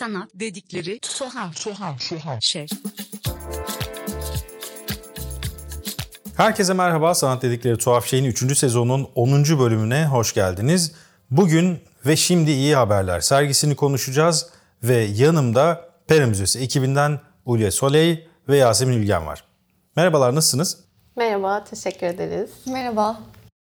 sanat dedikleri tuhaf tuhaf tuhaf şey. Herkese merhaba. Sanat dedikleri tuhaf şeyin 3. sezonun 10. bölümüne hoş geldiniz. Bugün ve şimdi iyi haberler sergisini konuşacağız ve yanımda Pera Müzesi ekibinden Ulye Soley ve Yasemin Ülgen var. Merhabalar nasılsınız? Merhaba, teşekkür ederiz. Merhaba.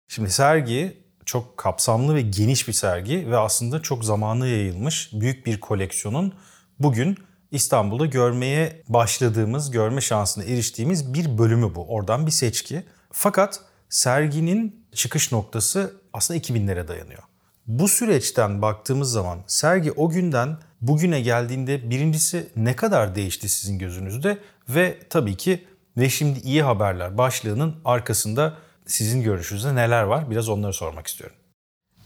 Şimdi sergi çok kapsamlı ve geniş bir sergi ve aslında çok zamanı yayılmış büyük bir koleksiyonun bugün İstanbul'da görmeye başladığımız, görme şansına eriştiğimiz bir bölümü bu. Oradan bir seçki. Fakat serginin çıkış noktası aslında 2000'lere dayanıyor. Bu süreçten baktığımız zaman sergi o günden bugüne geldiğinde birincisi ne kadar değişti sizin gözünüzde ve tabii ki ve şimdi iyi haberler başlığının arkasında sizin görüşünüzde neler var? Biraz onları sormak istiyorum.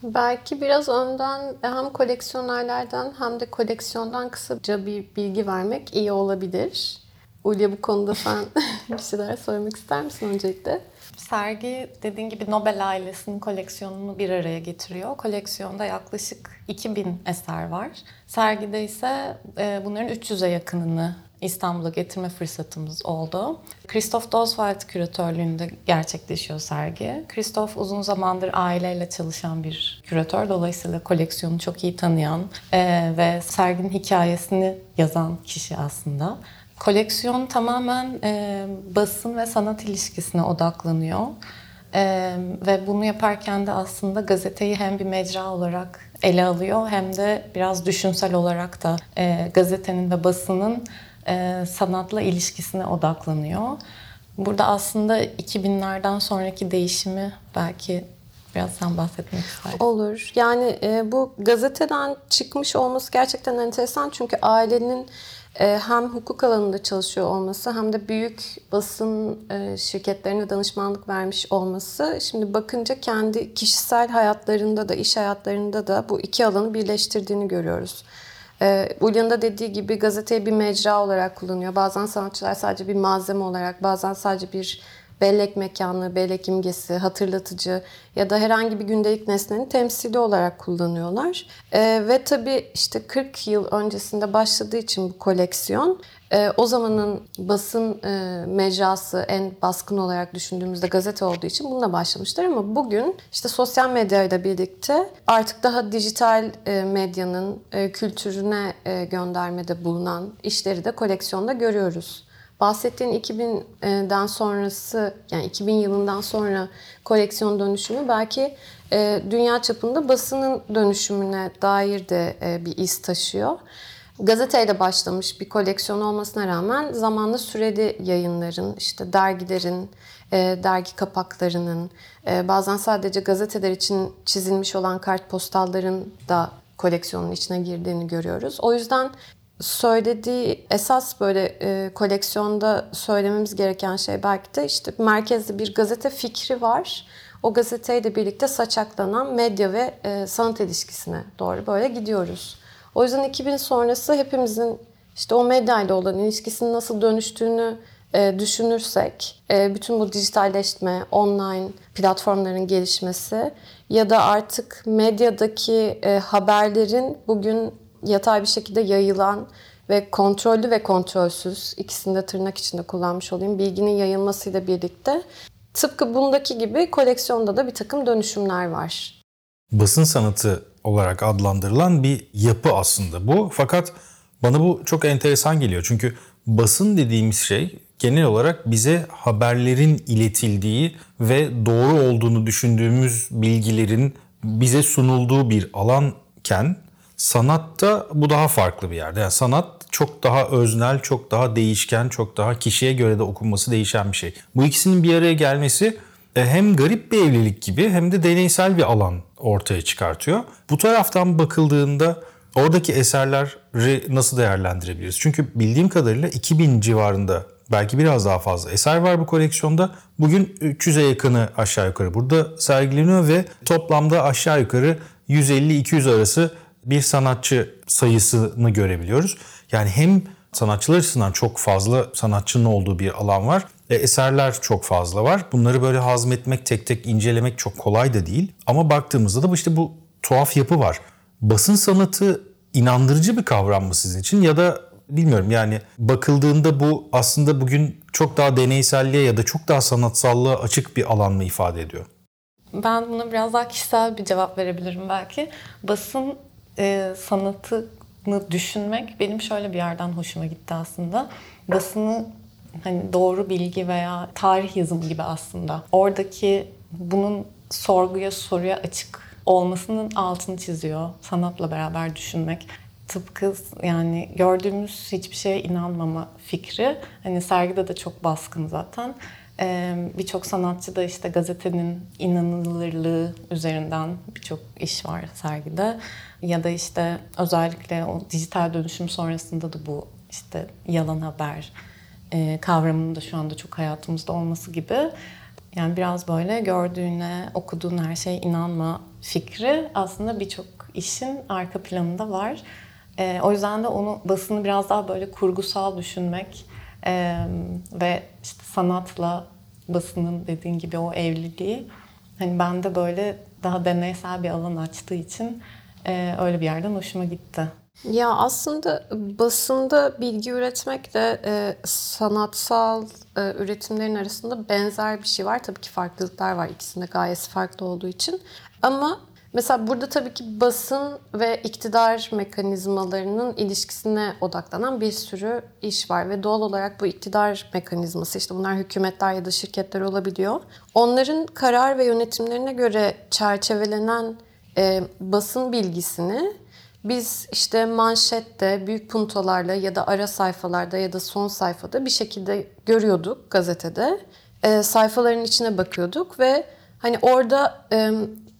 Belki biraz önden hem koleksiyonerlerden hem de koleksiyondan kısaca bir bilgi vermek iyi olabilir. Ulya bu konuda sen bir şeyler söylemek ister misin öncelikle? Sergi dediğin gibi Nobel ailesinin koleksiyonunu bir araya getiriyor. Koleksiyonda yaklaşık 2000 eser var. Sergide ise e, bunların 300'e yakınını İstanbul'a getirme fırsatımız oldu. Christoph Doswald küratörlüğünde gerçekleşiyor sergi. Christoph uzun zamandır aileyle çalışan bir küratör. Dolayısıyla koleksiyonu çok iyi tanıyan e, ve serginin hikayesini yazan kişi aslında. Koleksiyon tamamen e, basın ve sanat ilişkisine odaklanıyor. E, ve bunu yaparken de aslında gazeteyi hem bir mecra olarak ele alıyor hem de biraz düşünsel olarak da e, gazetenin ve basının e, sanatla ilişkisine odaklanıyor. Burada aslında 2000'lerden sonraki değişimi belki biraz sen bahsetmek istersin. Olur. Yani e, bu gazeteden çıkmış olması gerçekten enteresan çünkü ailenin e, hem hukuk alanında çalışıyor olması hem de büyük basın şirketlerine danışmanlık vermiş olması şimdi bakınca kendi kişisel hayatlarında da iş hayatlarında da bu iki alanı birleştirdiğini görüyoruz. E, Ulya'nın dediği gibi gazeteyi bir mecra olarak kullanıyor. Bazen sanatçılar sadece bir malzeme olarak, bazen sadece bir bellek mekanı, bellek imgesi, hatırlatıcı ya da herhangi bir gündelik nesnenin temsili olarak kullanıyorlar. E, ve tabii işte 40 yıl öncesinde başladığı için bu koleksiyon e, o zamanın basın e, mecrası en baskın olarak düşündüğümüzde gazete olduğu için bununla başlamışlar ama bugün işte sosyal medyayla birlikte artık daha dijital e, medyanın e, kültürüne e, göndermede bulunan işleri de koleksiyonda görüyoruz. Bahsettiğin 2000'den sonrası yani 2000 yılından sonra koleksiyon dönüşümü belki e, dünya çapında basının dönüşümüne dair de e, bir iz taşıyor. Gazeteyle başlamış bir koleksiyon olmasına rağmen zamanla süreli yayınların, işte dergilerin, e, dergi kapaklarının, bazen sadece gazeteler için çizilmiş olan kartpostalların da koleksiyonun içine girdiğini görüyoruz. O yüzden söylediği esas böyle e, koleksiyonda söylememiz gereken şey belki de işte merkezde bir gazete fikri var. O gazeteyle birlikte saçaklanan medya ve e, sanat ilişkisine doğru böyle gidiyoruz. O yüzden 2000 sonrası hepimizin işte o medyayla olan ilişkisinin nasıl dönüştüğünü e, düşünürsek, e, bütün bu dijitalleşme, online platformların gelişmesi ya da artık medyadaki e, haberlerin bugün yatay bir şekilde yayılan ve kontrollü ve kontrolsüz ikisini de tırnak içinde kullanmış olayım bilginin yayılmasıyla birlikte tıpkı bundaki gibi koleksiyonda da bir takım dönüşümler var. Basın sanatı olarak adlandırılan bir yapı aslında bu. Fakat bana bu çok enteresan geliyor. Çünkü basın dediğimiz şey genel olarak bize haberlerin iletildiği ve doğru olduğunu düşündüğümüz bilgilerin bize sunulduğu bir alanken Sanatta bu daha farklı bir yerde. Yani sanat çok daha öznel, çok daha değişken, çok daha kişiye göre de okunması değişen bir şey. Bu ikisinin bir araya gelmesi hem garip bir evlilik gibi hem de deneysel bir alan ortaya çıkartıyor. Bu taraftan bakıldığında oradaki eserleri nasıl değerlendirebiliriz? Çünkü bildiğim kadarıyla 2000 civarında belki biraz daha fazla eser var bu koleksiyonda. Bugün 300'e yakını aşağı yukarı burada sergileniyor ve toplamda aşağı yukarı 150-200 arası bir sanatçı sayısını görebiliyoruz. Yani hem sanatçılar açısından çok fazla sanatçının olduğu bir alan var. E, eserler çok fazla var. Bunları böyle hazmetmek, tek tek incelemek çok kolay da değil. Ama baktığımızda da işte bu tuhaf yapı var. Basın sanatı inandırıcı bir kavram mı sizin için ya da bilmiyorum yani bakıldığında bu aslında bugün çok daha deneyselliğe ya da çok daha sanatsallığa açık bir alan mı ifade ediyor? Ben buna biraz daha kişisel bir cevap verebilirim belki. Basın e, sanatını düşünmek benim şöyle bir yerden hoşuma gitti aslında. Basını hani doğru bilgi veya tarih yazımı gibi aslında. Oradaki bunun sorguya, soruya açık olmasının altını çiziyor sanatla beraber düşünmek. Tıpkı yani gördüğümüz hiçbir şeye inanmama fikri. Hani sergide de çok baskın zaten. Ee, birçok sanatçı da işte gazetenin inanılırlığı üzerinden birçok iş var sergide. Ya da işte özellikle o dijital dönüşüm sonrasında da bu işte yalan haber e, kavramının da şu anda çok hayatımızda olması gibi. Yani biraz böyle gördüğüne, okuduğun her şeye inanma fikri aslında birçok işin arka planında var. E, o yüzden de onu basını biraz daha böyle kurgusal düşünmek e, ve işte sanatla basının dediğin gibi o evliliği hani bende böyle daha deneysel bir alan açtığı için e, öyle bir yerden hoşuma gitti. Ya aslında basında bilgi üretmek de e, sanatsal e, üretimlerin arasında benzer bir şey var. Tabii ki farklılıklar var. İkisinde gayesi farklı olduğu için. Ama Mesela burada tabii ki basın ve iktidar mekanizmalarının ilişkisine odaklanan bir sürü iş var ve doğal olarak bu iktidar mekanizması işte bunlar hükümetler ya da şirketler olabiliyor. Onların karar ve yönetimlerine göre çerçevelenen e, basın bilgisini biz işte manşette, büyük puntolarla ya da ara sayfalarda ya da son sayfada bir şekilde görüyorduk gazetede. E, sayfaların içine bakıyorduk ve hani orada e,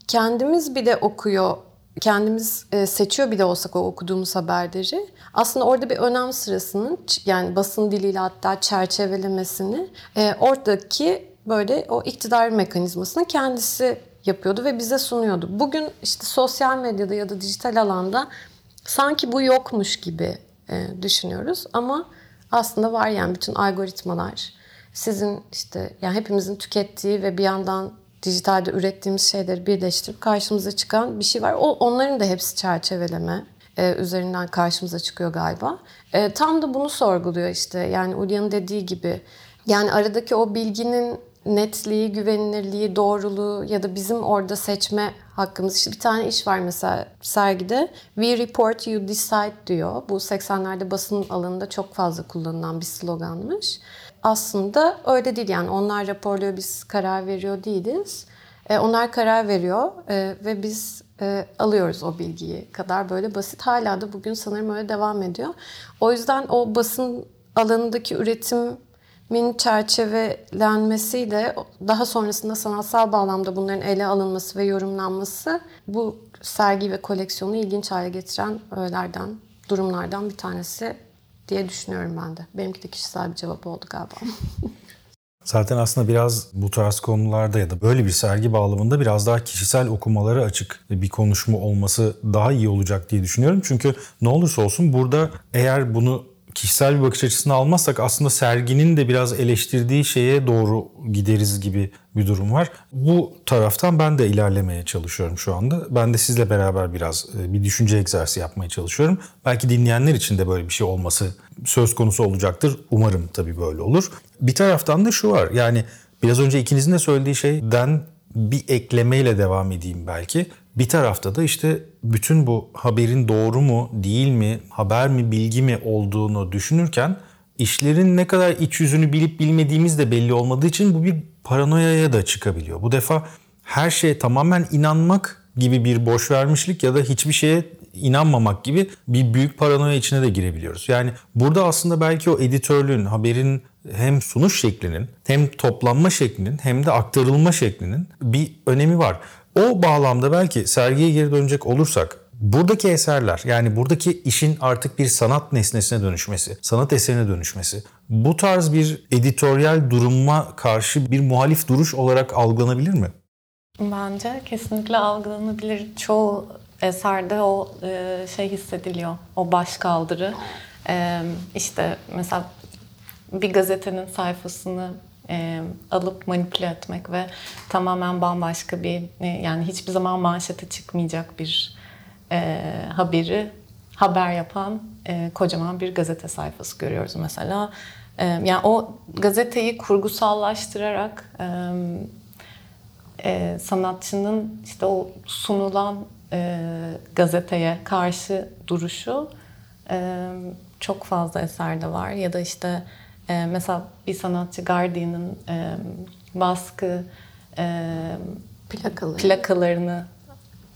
kendimiz bile okuyor, kendimiz e, seçiyor bile olsak o okuduğumuz haberleri aslında orada bir önem sırasının yani basın diliyle hatta çerçevelemesini e, oradaki böyle o iktidar mekanizmasını kendisi yapıyordu ve bize sunuyordu. Bugün işte sosyal medyada ya da dijital alanda sanki bu yokmuş gibi e, düşünüyoruz ama aslında var yani bütün algoritmalar sizin işte yani hepimizin tükettiği ve bir yandan dijitalde ürettiğimiz şeyleri birleştirip karşımıza çıkan bir şey var. O, onların da hepsi çerçeveleme e, üzerinden karşımıza çıkıyor galiba. E, tam da bunu sorguluyor işte. Yani Ulya'nın dediği gibi. Yani aradaki o bilginin netliği, güvenilirliği, doğruluğu ya da bizim orada seçme hakkımız. İşte bir tane iş var mesela sergide. We report, you decide diyor. Bu 80'lerde basın alanında çok fazla kullanılan bir sloganmış aslında öyle değil yani onlar raporluyor biz karar veriyor değiliz. E, onlar karar veriyor e, ve biz e, alıyoruz o bilgiyi kadar böyle basit. Hala da bugün sanırım öyle devam ediyor. O yüzden o basın alanındaki üretimin çerçevelenmesiyle daha sonrasında sanatsal bağlamda bunların ele alınması ve yorumlanması bu sergi ve koleksiyonu ilginç hale getiren öğelerden, durumlardan bir tanesi diye düşünüyorum ben de. Benimki de kişisel bir cevap oldu galiba. Zaten aslında biraz bu tarz konularda ya da böyle bir sergi bağlamında biraz daha kişisel okumaları açık bir konuşma olması daha iyi olacak diye düşünüyorum. Çünkü ne olursa olsun burada eğer bunu kişisel bir bakış açısını almazsak aslında serginin de biraz eleştirdiği şeye doğru gideriz gibi bir durum var. Bu taraftan ben de ilerlemeye çalışıyorum şu anda. Ben de sizle beraber biraz e, bir düşünce egzersizi yapmaya çalışıyorum. Belki dinleyenler için de böyle bir şey olması söz konusu olacaktır. Umarım tabii böyle olur. Bir taraftan da şu var. Yani biraz önce ikinizin de söylediği şeyden bir eklemeyle devam edeyim belki. Bir tarafta da işte bütün bu haberin doğru mu, değil mi, haber mi, bilgi mi olduğunu düşünürken işlerin ne kadar iç yüzünü bilip bilmediğimiz de belli olmadığı için bu bir paranoyaya da çıkabiliyor. Bu defa her şeye tamamen inanmak gibi bir boş vermişlik ya da hiçbir şeye inanmamak gibi bir büyük paranoya içine de girebiliyoruz. Yani burada aslında belki o editörlüğün, haberin hem sunuş şeklinin hem toplanma şeklinin hem de aktarılma şeklinin bir önemi var. O bağlamda belki sergiye geri dönecek olursak buradaki eserler yani buradaki işin artık bir sanat nesnesine dönüşmesi, sanat eserine dönüşmesi bu tarz bir editoryal duruma karşı bir muhalif duruş olarak algılanabilir mi? Bence kesinlikle algılanabilir. Çoğu eserde o e, şey hissediliyor. O baş kaldırı. E, işte mesela bir gazetenin sayfasını e, alıp manipüle etmek ve tamamen bambaşka bir e, yani hiçbir zaman manşete çıkmayacak bir e, haberi haber yapan e, kocaman bir gazete sayfası görüyoruz mesela. E, yani o gazeteyi kurgusallaştırarak e, e, sanatçının işte o sunulan e, gazeteye karşı duruşu e, çok fazla eserde var. Ya da işte e, mesela bir sanatçı Guardian'ın e, baskı e, Plakaları. plakalarını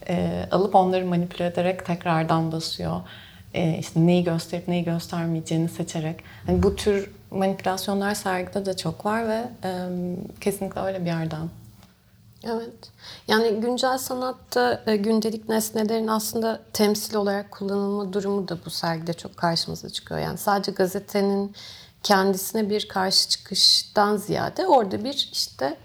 e, alıp onları manipüle ederek tekrardan basıyor. E, işte neyi gösterip neyi göstermeyeceğini seçerek. Yani bu tür manipülasyonlar sergide de çok var ve e, kesinlikle öyle bir yerden Evet. Yani güncel sanatta e, gündelik nesnelerin aslında temsil olarak kullanılma durumu da bu sergide çok karşımıza çıkıyor. Yani sadece gazetenin kendisine bir karşı çıkıştan ziyade orada bir işte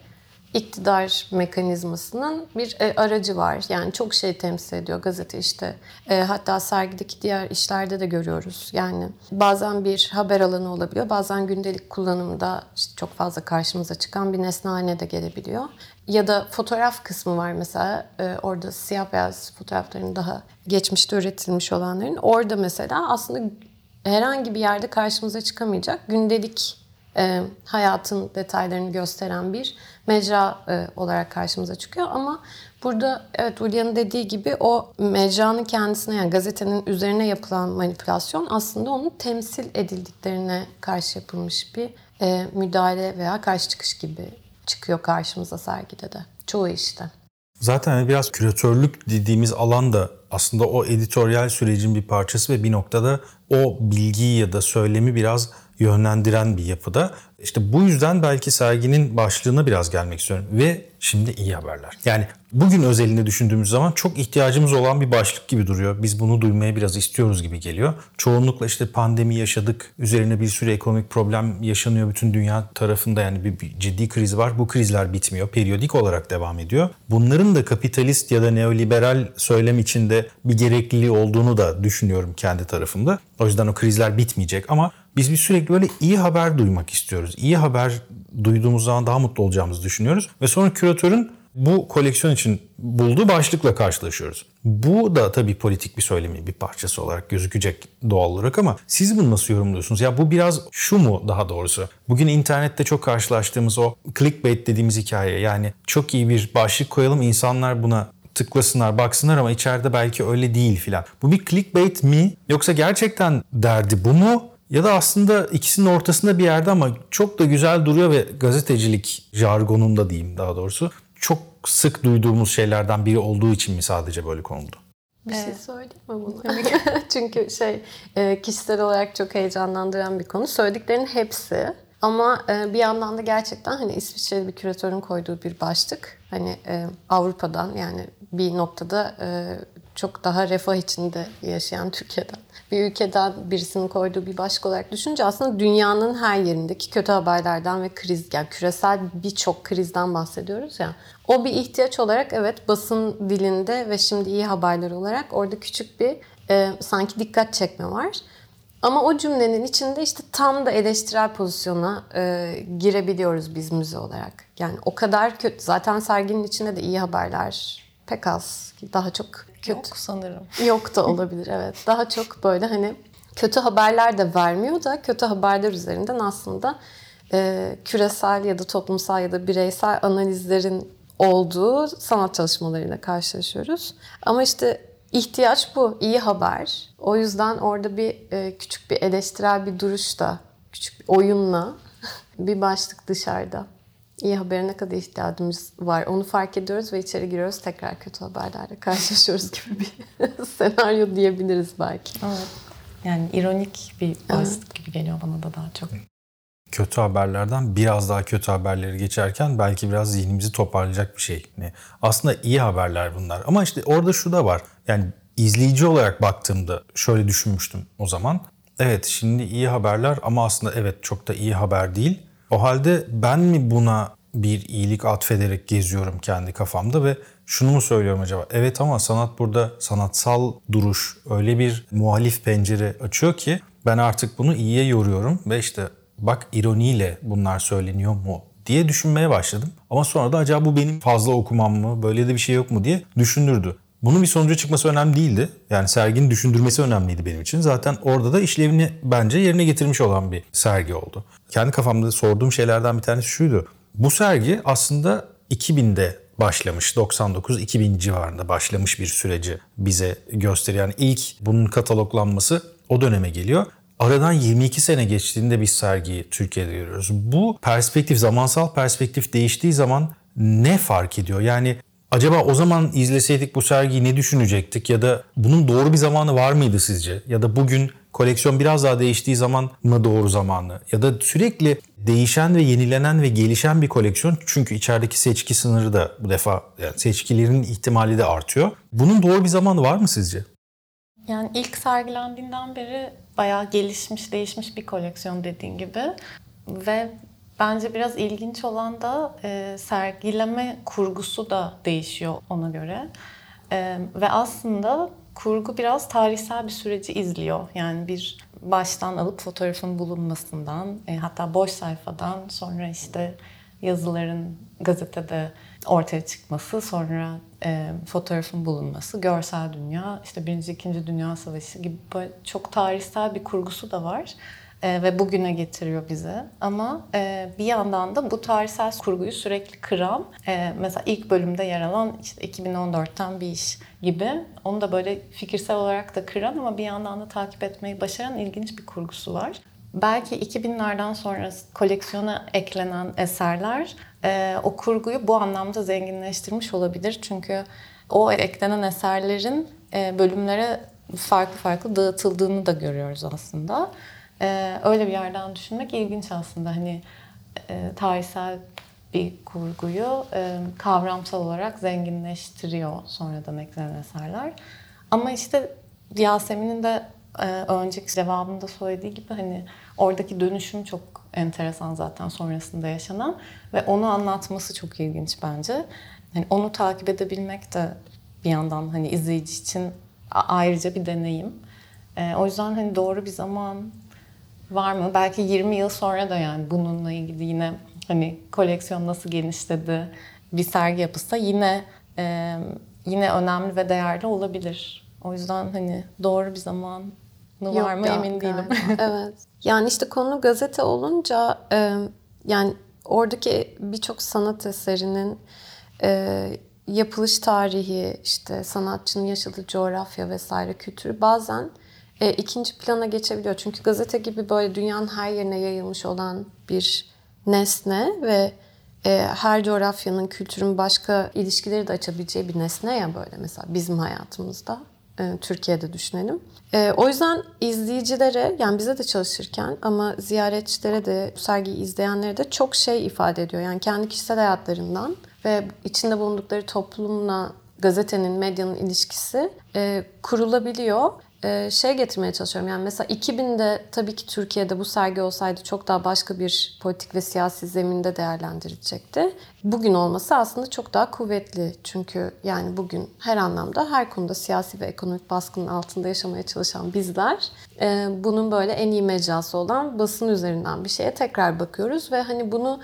iktidar mekanizmasının bir e, aracı var. Yani çok şey temsil ediyor gazete işte. E, hatta sergideki diğer işlerde de görüyoruz. Yani bazen bir haber alanı olabiliyor. Bazen gündelik kullanımda işte çok fazla karşımıza çıkan bir nesne haline de gelebiliyor. Ya da fotoğraf kısmı var mesela. E, orada siyah beyaz fotoğrafların daha geçmişte üretilmiş olanların. Orada mesela aslında herhangi bir yerde karşımıza çıkamayacak gündelik e, hayatın detaylarını gösteren bir mecra e, olarak karşımıza çıkıyor. Ama burada evet Ulya'nın dediği gibi o mecranın kendisine yani gazetenin üzerine yapılan manipülasyon aslında onun temsil edildiklerine karşı yapılmış bir e, müdahale veya karşı çıkış gibi çıkıyor karşımıza sergide de. Çoğu işte. Zaten hani biraz küratörlük dediğimiz alan da aslında o editoryal sürecin bir parçası ve bir noktada o bilgiyi ya da söylemi biraz yönlendiren bir yapıda. İşte bu yüzden belki serginin başlığına biraz gelmek istiyorum. Ve şimdi iyi haberler. Yani bugün özelinde düşündüğümüz zaman çok ihtiyacımız olan bir başlık gibi duruyor. Biz bunu duymaya biraz istiyoruz gibi geliyor. Çoğunlukla işte pandemi yaşadık. Üzerine bir sürü ekonomik problem yaşanıyor bütün dünya tarafında. Yani bir, bir ciddi kriz var. Bu krizler bitmiyor. Periyodik olarak devam ediyor. Bunların da kapitalist ya da neoliberal söylem içinde bir gerekliliği olduğunu da düşünüyorum kendi tarafımda. O yüzden o krizler bitmeyecek ama biz bir sürekli böyle iyi haber duymak istiyoruz. İyi haber duyduğumuz zaman daha mutlu olacağımızı düşünüyoruz. Ve sonra küratörün bu koleksiyon için bulduğu başlıkla karşılaşıyoruz. Bu da tabii politik bir söylemin bir parçası olarak gözükecek doğal olarak ama siz bunu nasıl yorumluyorsunuz? Ya bu biraz şu mu daha doğrusu? Bugün internette çok karşılaştığımız o clickbait dediğimiz hikaye yani çok iyi bir başlık koyalım insanlar buna tıklasınlar, baksınlar ama içeride belki öyle değil filan. Bu bir clickbait mi yoksa gerçekten derdi bu mu? Ya da aslında ikisinin ortasında bir yerde ama çok da güzel duruyor ve gazetecilik jargonunda diyeyim daha doğrusu çok sık duyduğumuz şeylerden biri olduğu için mi sadece böyle konuldu? Bir şey söyleyeyim mi bunu? Çünkü şey e, kişisel olarak çok heyecanlandıran bir konu. Söylediklerinin hepsi ama e, bir yandan da gerçekten hani İsviçreli bir küratörün koyduğu bir başlık. Hani e, Avrupa'dan yani bir noktada çok daha refah içinde yaşayan Türkiye'den bir ülkeden birisinin koyduğu bir başlık olarak düşününce aslında dünyanın her yerindeki kötü haberlerden ve kriz yani küresel birçok krizden bahsediyoruz ya. O bir ihtiyaç olarak evet basın dilinde ve şimdi iyi haberler olarak orada küçük bir e, sanki dikkat çekme var. Ama o cümlenin içinde işte tam da eleştirel pozisyona e, girebiliyoruz biz müze olarak. Yani o kadar kötü. Zaten serginin içinde de iyi haberler pek az. Daha çok kötü. Yok sanırım. Yok da olabilir evet. Daha çok böyle hani kötü haberler de vermiyor da kötü haberler üzerinden aslında e, küresel ya da toplumsal ya da bireysel analizlerin olduğu sanat çalışmalarıyla karşılaşıyoruz. Ama işte ihtiyaç bu. iyi haber. O yüzden orada bir e, küçük bir eleştirel bir duruşta, küçük bir oyunla bir başlık dışarıda iyi habere ne kadar ihtiyacımız var onu fark ediyoruz ve içeri giriyoruz tekrar kötü haberlerle karşılaşıyoruz gibi bir senaryo diyebiliriz belki. Evet. Yani ironik bir başlık evet. gibi geliyor bana da daha çok. Kötü haberlerden biraz daha kötü haberleri geçerken belki biraz zihnimizi toparlayacak bir şey. Yani aslında iyi haberler bunlar. Ama işte orada şu da var. Yani izleyici olarak baktığımda şöyle düşünmüştüm o zaman. Evet şimdi iyi haberler ama aslında evet çok da iyi haber değil. O halde ben mi buna bir iyilik atfederek geziyorum kendi kafamda ve şunu mu söylüyorum acaba? Evet ama sanat burada sanatsal duruş öyle bir muhalif pencere açıyor ki ben artık bunu iyiye yoruyorum ve işte bak ironiyle bunlar söyleniyor mu diye düşünmeye başladım. Ama sonra da acaba bu benim fazla okumam mı, böyle de bir şey yok mu diye düşündürdü. Bunun bir sonuca çıkması önemli değildi. Yani serginin düşündürmesi önemliydi benim için. Zaten orada da işlevini bence yerine getirmiş olan bir sergi oldu. Kendi kafamda sorduğum şeylerden bir tanesi şuydu. Bu sergi aslında 2000'de başlamış. 99-2000 civarında başlamış bir süreci bize gösteriyor. Yani ilk bunun kataloglanması o döneme geliyor. Aradan 22 sene geçtiğinde biz sergiyi Türkiye'de görüyoruz. Bu perspektif, zamansal perspektif değiştiği zaman ne fark ediyor? Yani acaba o zaman izleseydik bu sergiyi ne düşünecektik ya da bunun doğru bir zamanı var mıydı sizce? Ya da bugün koleksiyon biraz daha değiştiği zaman mı doğru zamanı? Ya da sürekli değişen ve yenilenen ve gelişen bir koleksiyon çünkü içerideki seçki sınırı da bu defa yani seçkilerin ihtimali de artıyor. Bunun doğru bir zamanı var mı sizce? Yani ilk sergilendiğinden beri bayağı gelişmiş, değişmiş bir koleksiyon dediğin gibi. Ve bence biraz ilginç olan da e, sergileme kurgusu da değişiyor ona göre. E, ve aslında kurgu biraz tarihsel bir süreci izliyor. Yani bir baştan alıp fotoğrafın bulunmasından, e, hatta boş sayfadan sonra işte yazıların gazetede ortaya çıkması, sonra e, fotoğrafın bulunması, görsel dünya, işte Birinci, İkinci Dünya Savaşı gibi çok tarihsel bir kurgusu da var. E, ve bugüne getiriyor bizi. Ama e, bir yandan da bu tarihsel kurguyu sürekli kıran, e, mesela ilk bölümde yer alan işte 2014'ten bir iş gibi, onu da böyle fikirsel olarak da kıran ama bir yandan da takip etmeyi başaran ilginç bir kurgusu var. Belki 2000'lerden sonra koleksiyona eklenen eserler e, o kurguyu bu anlamda zenginleştirmiş olabilir. Çünkü o eklenen eserlerin e, bölümlere farklı farklı dağıtıldığını da görüyoruz aslında. E, öyle bir yerden düşünmek ilginç aslında. Hani e, tarihsel bir kurguyu e, kavramsal olarak zenginleştiriyor sonradan eklenen eserler. Ama işte Yasemin'in de e, önceki cevabında söylediği gibi hani oradaki dönüşüm çok enteresan zaten sonrasında yaşanan ve onu anlatması çok ilginç bence. Hani onu takip edebilmek de bir yandan hani izleyici için ayrıca bir deneyim. E, o yüzden hani doğru bir zaman var mı? Belki 20 yıl sonra da yani bununla ilgili yine hani koleksiyon nasıl genişledi bir sergi yapılsa yine e, yine önemli ve değerli olabilir. O yüzden hani doğru bir zaman var mı emin değilim. evet. Yani işte konu gazete olunca e, yani oradaki birçok sanat eserinin e, yapılış tarihi, işte sanatçının yaşadığı coğrafya vesaire kültürü bazen e, ikinci plana geçebiliyor. Çünkü gazete gibi böyle dünyanın her yerine yayılmış olan bir nesne ve e, her coğrafyanın, kültürün başka ilişkileri de açabileceği bir nesne ya böyle mesela bizim hayatımızda. E, Türkiye'de düşünelim. E, o yüzden izleyicilere yani bize de çalışırken ama ziyaretçilere de sergiyi izleyenlere de çok şey ifade ediyor. Yani kendi kişisel hayatlarından ve içinde bulundukları toplumla gazetenin, medyanın ilişkisi e, kurulabiliyor şey getirmeye çalışıyorum. Yani mesela 2000'de tabii ki Türkiye'de bu sergi olsaydı çok daha başka bir politik ve siyasi zeminde değerlendirilecekti. Bugün olması aslında çok daha kuvvetli. Çünkü yani bugün her anlamda her konuda siyasi ve ekonomik baskının altında yaşamaya çalışan bizler e, bunun böyle en iyi mecrası olan basın üzerinden bir şeye tekrar bakıyoruz ve hani bunu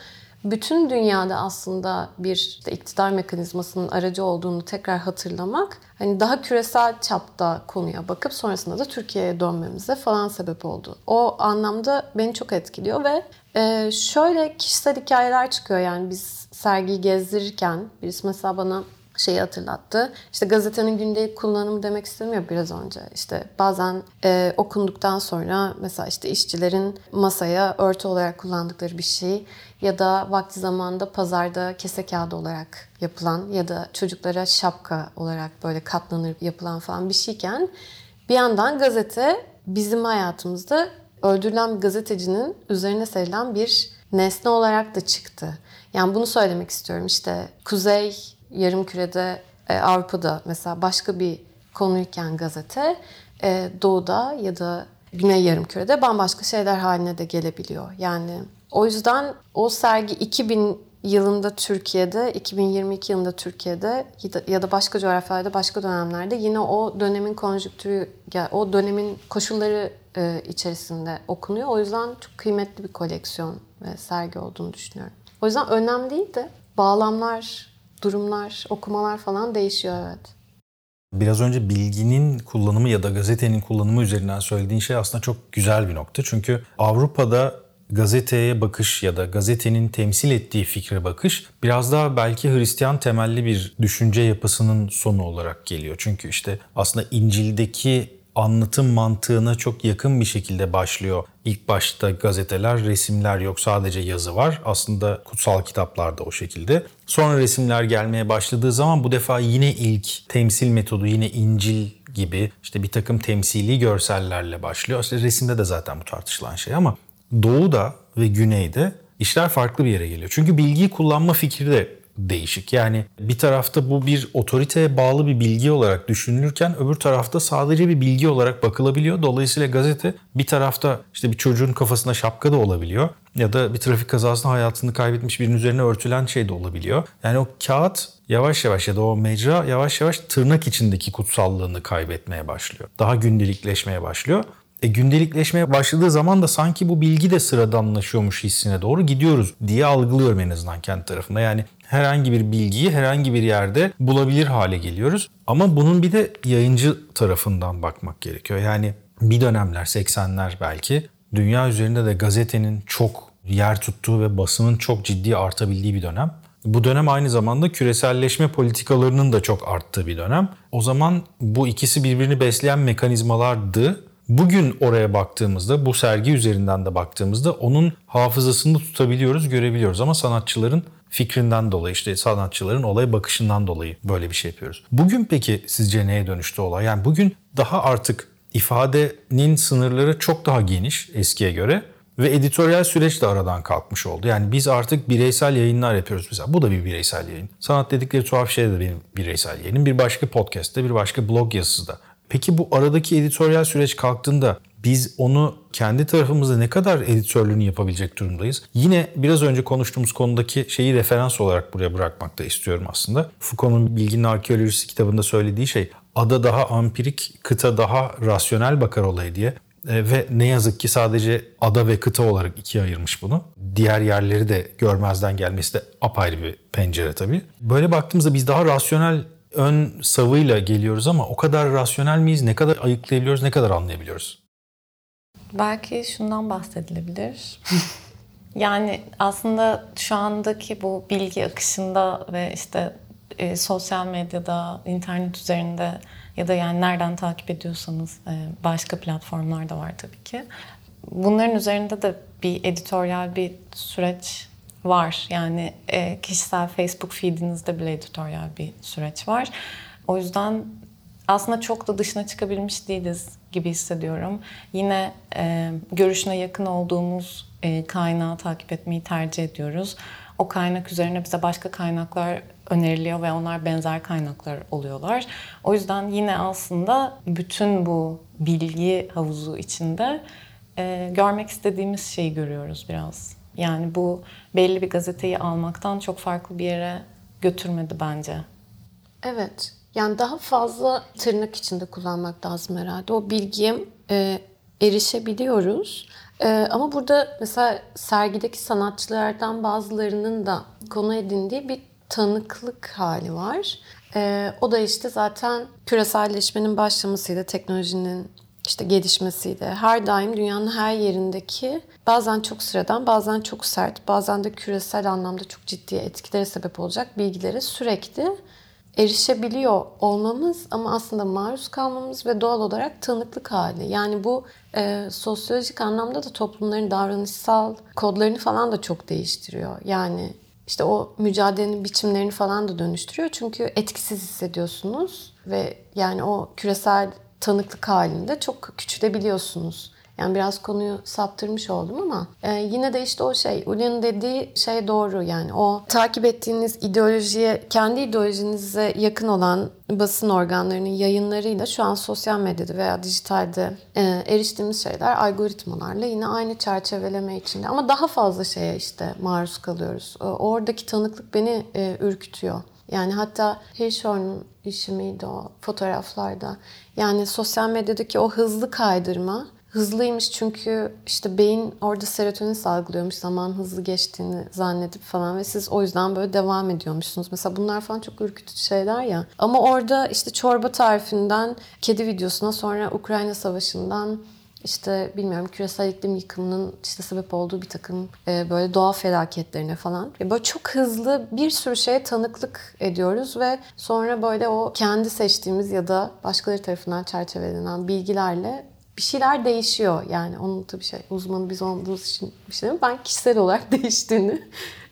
bütün dünyada aslında bir işte iktidar mekanizmasının aracı olduğunu tekrar hatırlamak hani daha küresel çapta konuya bakıp sonrasında da Türkiye'ye dönmemize falan sebep oldu. O anlamda beni çok etkiliyor ve e, şöyle kişisel hikayeler çıkıyor yani biz sergiyi gezdirirken birisi mesela bana şeyi hatırlattı. İşte gazetenin gündelik kullanımı demek istemiyor biraz önce. İşte bazen e, okunduktan sonra mesela işte işçilerin masaya örtü olarak kullandıkları bir şey ya da vakti zamanında pazarda kese kağıdı olarak yapılan ya da çocuklara şapka olarak böyle katlanır yapılan falan bir şeyken bir yandan gazete bizim hayatımızda öldürülen bir gazetecinin üzerine serilen bir nesne olarak da çıktı. Yani bunu söylemek istiyorum. İşte Kuzey yarım kürede e, Avrupa'da mesela başka bir konuyken gazete e, doğuda ya da güney yarım kürede bambaşka şeyler haline de gelebiliyor. Yani o yüzden o sergi 2000 yılında Türkiye'de, 2022 yılında Türkiye'de ya da başka coğrafyalarda, başka dönemlerde yine o dönemin konjüktürü, o dönemin koşulları e, içerisinde okunuyor. O yüzden çok kıymetli bir koleksiyon ve sergi olduğunu düşünüyorum. O yüzden önemli değil de bağlamlar durumlar, okumalar falan değişiyor evet. Biraz önce bilginin kullanımı ya da gazetenin kullanımı üzerinden söylediğin şey aslında çok güzel bir nokta. Çünkü Avrupa'da gazeteye bakış ya da gazetenin temsil ettiği fikre bakış biraz daha belki Hristiyan temelli bir düşünce yapısının sonu olarak geliyor. Çünkü işte aslında İncil'deki anlatım mantığına çok yakın bir şekilde başlıyor. İlk başta gazeteler, resimler yok sadece yazı var. Aslında kutsal kitaplar da o şekilde. Sonra resimler gelmeye başladığı zaman bu defa yine ilk temsil metodu yine İncil gibi işte bir takım temsili görsellerle başlıyor. İşte resimde de zaten bu tartışılan şey ama doğuda ve güneyde işler farklı bir yere geliyor. Çünkü bilgiyi kullanma fikri de değişik. Yani bir tarafta bu bir otoriteye bağlı bir bilgi olarak düşünülürken öbür tarafta sadece bir bilgi olarak bakılabiliyor. Dolayısıyla gazete bir tarafta işte bir çocuğun kafasına şapka da olabiliyor ya da bir trafik kazasında hayatını kaybetmiş birinin üzerine örtülen şey de olabiliyor. Yani o kağıt yavaş yavaş ya da o mecra yavaş yavaş tırnak içindeki kutsallığını kaybetmeye başlıyor. Daha gündelikleşmeye başlıyor. E, gündelikleşmeye başladığı zaman da sanki bu bilgi de sıradanlaşıyormuş hissine doğru gidiyoruz diye algılıyorum en azından kendi tarafında. Yani herhangi bir bilgiyi herhangi bir yerde bulabilir hale geliyoruz. Ama bunun bir de yayıncı tarafından bakmak gerekiyor. Yani bir dönemler 80'ler belki dünya üzerinde de gazetenin çok yer tuttuğu ve basının çok ciddi artabildiği bir dönem. Bu dönem aynı zamanda küreselleşme politikalarının da çok arttığı bir dönem. O zaman bu ikisi birbirini besleyen mekanizmalardı Bugün oraya baktığımızda, bu sergi üzerinden de baktığımızda onun hafızasını tutabiliyoruz, görebiliyoruz. Ama sanatçıların fikrinden dolayı, işte sanatçıların olaya bakışından dolayı böyle bir şey yapıyoruz. Bugün peki sizce neye dönüştü olay? Yani bugün daha artık ifadenin sınırları çok daha geniş eskiye göre ve editoryal süreç de aradan kalkmış oldu. Yani biz artık bireysel yayınlar yapıyoruz mesela. Bu da bir bireysel yayın. Sanat dedikleri tuhaf şey de benim bireysel yayınım. Bir başka podcast'te, bir başka blog yazısı da. Peki bu aradaki editoryal süreç kalktığında biz onu kendi tarafımızda ne kadar editörlüğünü yapabilecek durumdayız? Yine biraz önce konuştuğumuz konudaki şeyi referans olarak buraya bırakmak da istiyorum aslında. Foucault'un Bilginin Arkeolojisi kitabında söylediği şey ada daha ampirik, kıta daha rasyonel bakar olaya diye. E, ve ne yazık ki sadece ada ve kıta olarak ikiye ayırmış bunu. Diğer yerleri de görmezden gelmesi de apayrı bir pencere tabii. Böyle baktığımızda biz daha rasyonel ön savıyla geliyoruz ama o kadar rasyonel miyiz? Ne kadar ayıklayabiliyoruz? Ne kadar anlayabiliyoruz? Belki şundan bahsedilebilir. yani aslında şu andaki bu bilgi akışında ve işte e, sosyal medyada, internet üzerinde ya da yani nereden takip ediyorsanız e, başka platformlar da var tabii ki. Bunların üzerinde de bir editoryal bir süreç var. Yani e, kişisel Facebook feedinizde bile editoryal bir süreç var. O yüzden aslında çok da dışına çıkabilmiş değiliz gibi hissediyorum. Yine e, görüşüne yakın olduğumuz e, kaynağı takip etmeyi tercih ediyoruz. O kaynak üzerine bize başka kaynaklar öneriliyor ve onlar benzer kaynaklar oluyorlar. O yüzden yine aslında bütün bu bilgi havuzu içinde e, görmek istediğimiz şeyi görüyoruz biraz. Yani bu belli bir gazeteyi almaktan çok farklı bir yere götürmedi bence. Evet. Yani daha fazla tırnak içinde kullanmak lazım herhalde. O bilgiye e, erişebiliyoruz. E, ama burada mesela sergideki sanatçılardan bazılarının da konu edindiği bir tanıklık hali var. E, o da işte zaten küreselleşmenin başlamasıyla teknolojinin işte gelişmesiyle her daim dünyanın her yerindeki bazen çok sıradan, bazen çok sert, bazen de küresel anlamda çok ciddi etkilere sebep olacak bilgilere sürekli erişebiliyor olmamız ama aslında maruz kalmamız ve doğal olarak tanıklık hali. Yani bu e, sosyolojik anlamda da toplumların davranışsal kodlarını falan da çok değiştiriyor. Yani işte o mücadelenin biçimlerini falan da dönüştürüyor. Çünkü etkisiz hissediyorsunuz ve yani o küresel tanıklık halinde çok küçülebiliyorsunuz. Yani biraz konuyu saptırmış oldum ama e, yine de işte o şey, Uli'nin dediği şey doğru yani. O takip ettiğiniz ideolojiye, kendi ideolojinize yakın olan basın organlarının yayınlarıyla şu an sosyal medyada veya dijitalde e, eriştiğimiz şeyler algoritmalarla yine aynı çerçeveleme içinde. Ama daha fazla şeye işte maruz kalıyoruz. E, oradaki tanıklık beni e, ürkütüyor. Yani hatta Hirschhorn'un işi miydi o fotoğraflarda? Yani sosyal medyadaki o hızlı kaydırma hızlıymış çünkü işte beyin orada serotonin salgılıyormuş zaman hızlı geçtiğini zannedip falan ve siz o yüzden böyle devam ediyormuşsunuz. Mesela bunlar falan çok ürkütücü şeyler ya. Ama orada işte çorba tarifinden kedi videosuna sonra Ukrayna Savaşı'ndan işte bilmiyorum küresel iklim yıkımının işte sebep olduğu bir takım e, böyle doğal felaketlerine falan. E, böyle çok hızlı bir sürü şeye tanıklık ediyoruz ve sonra böyle o kendi seçtiğimiz ya da başkaları tarafından çerçevelenen bilgilerle bir şeyler değişiyor. Yani onun tabii şey uzmanı biz olduğumuz için bir şey değil Ben kişisel olarak değiştiğini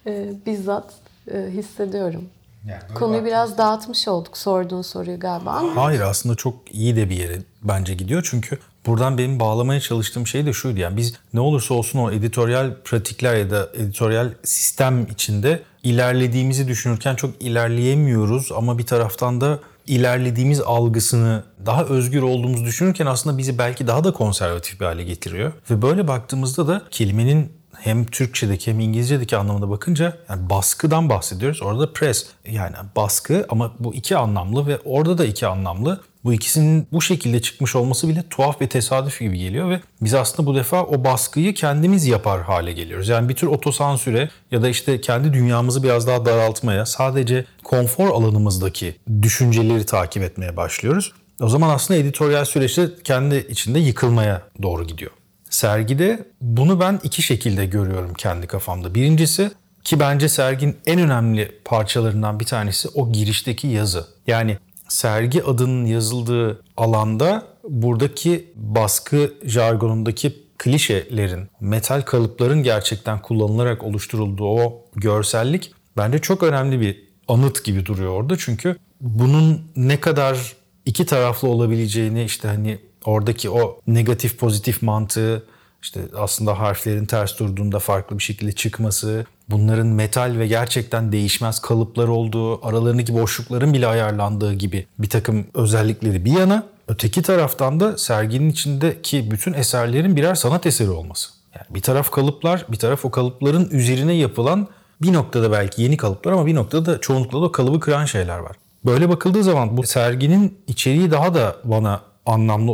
e, bizzat e, hissediyorum. Yani Konuyu biraz dağıtmış olduk sorduğun soruyu galiba. Hayır aslında çok iyi de bir yere bence gidiyor. Çünkü buradan benim bağlamaya çalıştığım şey de şuydu. Yani biz ne olursa olsun o editoryal pratikler ya da editoryal sistem içinde ilerlediğimizi düşünürken çok ilerleyemiyoruz. Ama bir taraftan da ilerlediğimiz algısını daha özgür olduğumuzu düşünürken aslında bizi belki daha da konservatif bir hale getiriyor. Ve böyle baktığımızda da kelimenin hem Türkçedeki hem İngilizce'deki anlamına bakınca yani baskıdan bahsediyoruz. Orada press yani baskı ama bu iki anlamlı ve orada da iki anlamlı. Bu ikisinin bu şekilde çıkmış olması bile tuhaf ve tesadüf gibi geliyor ve biz aslında bu defa o baskıyı kendimiz yapar hale geliyoruz. Yani bir tür otosansüre ya da işte kendi dünyamızı biraz daha daraltmaya, sadece konfor alanımızdaki düşünceleri takip etmeye başlıyoruz. O zaman aslında editoryal süreçte kendi içinde yıkılmaya doğru gidiyor. Sergide bunu ben iki şekilde görüyorum kendi kafamda. Birincisi ki bence serginin en önemli parçalarından bir tanesi o girişteki yazı. Yani sergi adının yazıldığı alanda buradaki baskı jargonundaki klişelerin, metal kalıpların gerçekten kullanılarak oluşturulduğu o görsellik bence çok önemli bir anıt gibi duruyor orada. Çünkü bunun ne kadar iki taraflı olabileceğini işte hani oradaki o negatif pozitif mantığı işte aslında harflerin ters durduğunda farklı bir şekilde çıkması, bunların metal ve gerçekten değişmez kalıplar olduğu, aralarındaki boşlukların bile ayarlandığı gibi bir takım özellikleri bir yana, öteki taraftan da serginin içindeki bütün eserlerin birer sanat eseri olması. Yani bir taraf kalıplar, bir taraf o kalıpların üzerine yapılan bir noktada belki yeni kalıplar ama bir noktada da çoğunlukla da o kalıbı kıran şeyler var. Böyle bakıldığı zaman bu serginin içeriği daha da bana anlamlı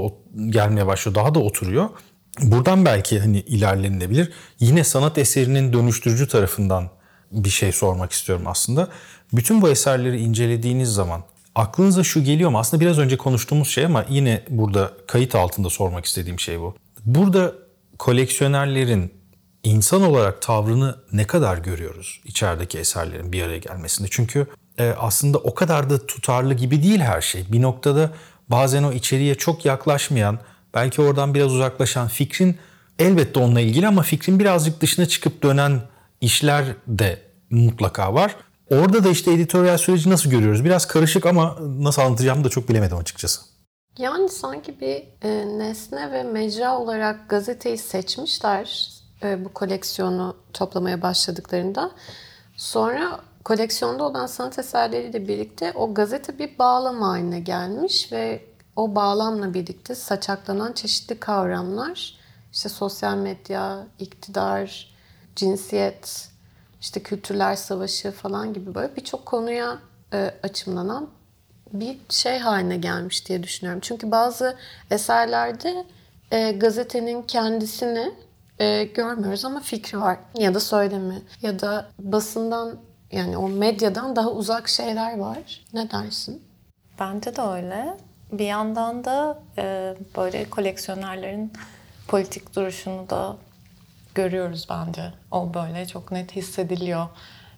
gelmeye başlıyor. Daha da oturuyor. Buradan belki hani ilerlenilebilir. Yine sanat eserinin dönüştürücü tarafından bir şey sormak istiyorum aslında. Bütün bu eserleri incelediğiniz zaman aklınıza şu geliyor mu? Aslında biraz önce konuştuğumuz şey ama yine burada kayıt altında sormak istediğim şey bu. Burada koleksiyonerlerin insan olarak tavrını ne kadar görüyoruz içerideki eserlerin bir araya gelmesinde? Çünkü e, aslında o kadar da tutarlı gibi değil her şey. Bir noktada bazen o içeriye çok yaklaşmayan, belki oradan biraz uzaklaşan fikrin elbette onunla ilgili ama fikrin birazcık dışına çıkıp dönen işler de mutlaka var. Orada da işte editoryal süreci nasıl görüyoruz? Biraz karışık ama nasıl anlatacağımı da çok bilemedim açıkçası. Yani sanki bir e, nesne ve mecra olarak gazeteyi seçmişler e, bu koleksiyonu toplamaya başladıklarında. Sonra koleksiyonda olan sanat eserleriyle birlikte o gazete bir bağlam haline gelmiş ve o bağlamla birlikte saçaklanan çeşitli kavramlar işte sosyal medya, iktidar, cinsiyet, işte kültürler savaşı falan gibi böyle birçok konuya e, açımlanan bir şey haline gelmiş diye düşünüyorum. Çünkü bazı eserlerde e, gazetenin kendisini e, görmüyoruz ama fikri var ya da söylemi ya da basından yani o medyadan daha uzak şeyler var. Ne dersin? Bence de öyle. Bir yandan da e, böyle koleksiyonerlerin politik duruşunu da görüyoruz bence. O böyle çok net hissediliyor.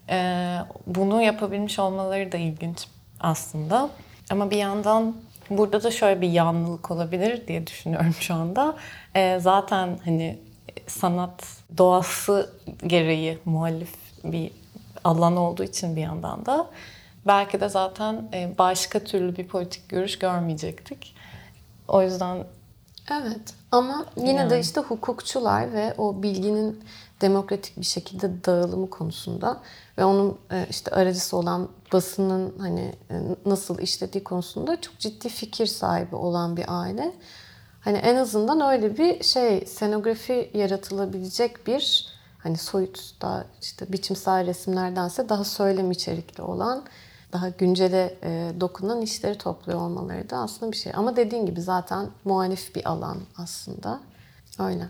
E, bunu yapabilmiş olmaları da ilginç aslında. Ama bir yandan burada da şöyle bir yanlılık olabilir diye düşünüyorum şu anda. E, zaten hani sanat doğası gereği muhalif bir alan olduğu için bir yandan da belki de zaten e, başka türlü bir politik görüş görmeyecektik. O yüzden Evet ama yine yani. de işte hukukçular ve o bilginin demokratik bir şekilde dağılımı konusunda ve onun e, işte aracısı olan basının hani e, nasıl işlediği konusunda çok ciddi fikir sahibi olan bir aile. Hani en azından öyle bir şey senografi yaratılabilecek bir hani soyut daha işte biçimsel resimlerdense daha söylem içerikli olan daha güncele e, dokunan işleri topluyor olmaları da aslında bir şey. Ama dediğin gibi zaten muhalif bir alan aslında. Öyle.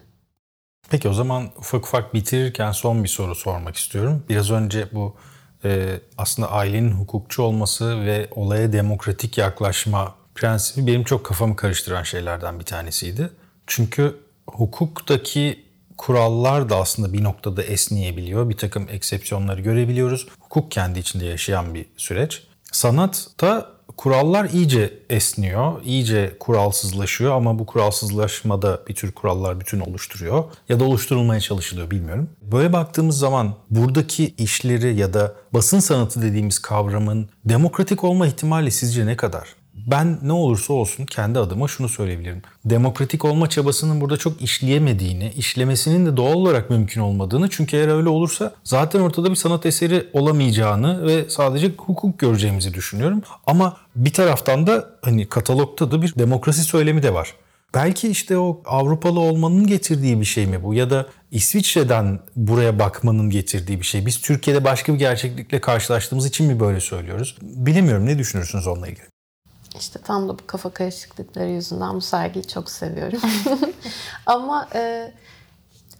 Peki o zaman ufak ufak bitirirken son bir soru sormak istiyorum. Biraz önce bu e, aslında ailenin hukukçu olması ve olaya demokratik yaklaşma prensibi benim çok kafamı karıştıran şeylerden bir tanesiydi. Çünkü hukuktaki kurallar da aslında bir noktada esneyebiliyor. Bir takım eksepsiyonları görebiliyoruz. Hukuk kendi içinde yaşayan bir süreç. Sanatta kurallar iyice esniyor, iyice kuralsızlaşıyor ama bu kuralsızlaşmada bir tür kurallar bütün oluşturuyor ya da oluşturulmaya çalışılıyor bilmiyorum. Böyle baktığımız zaman buradaki işleri ya da basın sanatı dediğimiz kavramın demokratik olma ihtimali sizce ne kadar? Ben ne olursa olsun kendi adıma şunu söyleyebilirim. Demokratik olma çabasının burada çok işleyemediğini, işlemesinin de doğal olarak mümkün olmadığını çünkü eğer öyle olursa zaten ortada bir sanat eseri olamayacağını ve sadece hukuk göreceğimizi düşünüyorum. Ama bir taraftan da hani katalogda da bir demokrasi söylemi de var. Belki işte o Avrupalı olmanın getirdiği bir şey mi bu ya da İsviçre'den buraya bakmanın getirdiği bir şey. Biz Türkiye'de başka bir gerçeklikle karşılaştığımız için mi böyle söylüyoruz? Bilemiyorum ne düşünürsünüz onunla ilgili? İşte tam da bu kafa karışıklıkları yüzünden bu sergiyi çok seviyorum. Ama e,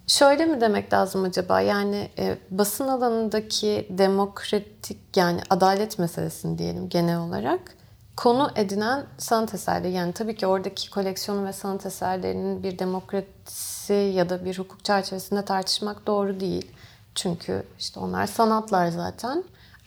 şöyle mi demek lazım acaba? Yani e, basın alanındaki demokratik yani adalet meselesini diyelim genel olarak konu edinen sanat eserleri. Yani tabii ki oradaki koleksiyonu ve sanat eserlerinin bir demokrasi ya da bir hukuk çerçevesinde tartışmak doğru değil. Çünkü işte onlar sanatlar zaten.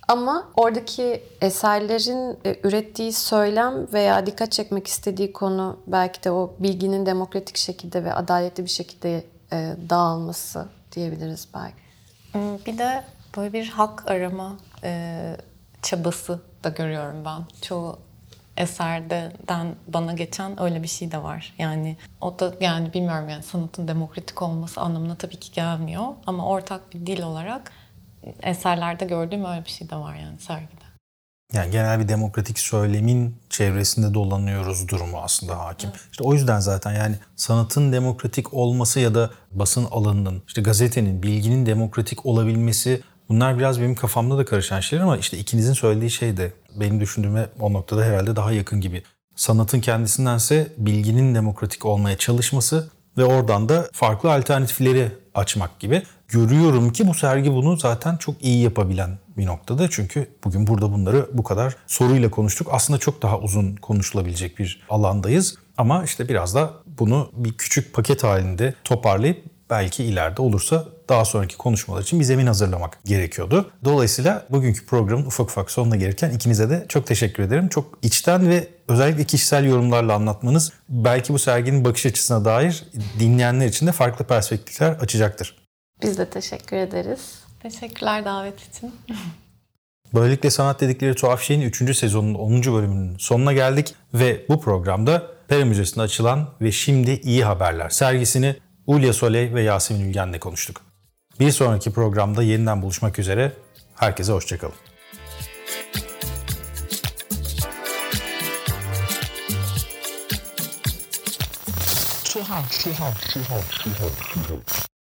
Ama oradaki eserlerin e, ürettiği söylem veya dikkat çekmek istediği konu belki de o bilginin demokratik şekilde ve adaletli bir şekilde e, dağılması diyebiliriz belki. Hmm, bir de böyle bir hak arama e, çabası da görüyorum ben. Çoğu eserden bana geçen öyle bir şey de var. Yani o da yani bilmiyorum yani sanatın demokratik olması anlamına tabii ki gelmiyor ama ortak bir dil olarak eserlerde gördüğüm öyle bir şey de var yani sergide. Yani genel bir demokratik söylemin çevresinde dolanıyoruz durumu aslında hakim. Evet. İşte o yüzden zaten yani sanatın demokratik olması ya da basın alanının, işte gazetenin, bilginin demokratik olabilmesi bunlar biraz benim kafamda da karışan şeyler ama işte ikinizin söylediği şey de benim düşündüğüme o noktada herhalde daha yakın gibi. Sanatın kendisindense bilginin demokratik olmaya çalışması ve oradan da farklı alternatifleri açmak gibi. Görüyorum ki bu sergi bunu zaten çok iyi yapabilen bir noktada. Çünkü bugün burada bunları bu kadar soruyla konuştuk. Aslında çok daha uzun konuşulabilecek bir alandayız. Ama işte biraz da bunu bir küçük paket halinde toparlayıp belki ileride olursa daha sonraki konuşmalar için bir zemin hazırlamak gerekiyordu. Dolayısıyla bugünkü programın ufak ufak sonuna gelirken ikinize de çok teşekkür ederim. Çok içten ve özellikle kişisel yorumlarla anlatmanız belki bu serginin bakış açısına dair dinleyenler için de farklı perspektifler açacaktır. Biz de teşekkür ederiz. Teşekkürler davet için. Böylelikle Sanat Dedikleri Tuhaf Şey'in 3. sezonunun 10. bölümünün sonuna geldik ve bu programda Pera Müzesi'nde açılan ve şimdi iyi haberler sergisini Ulya Soley ve Yasemin Ülgen'le konuştuk. Bir sonraki programda yeniden buluşmak üzere. Herkese hoşçakalın. Tuhaf, tuhaf, tuhaf, tuhaf, tuhaf.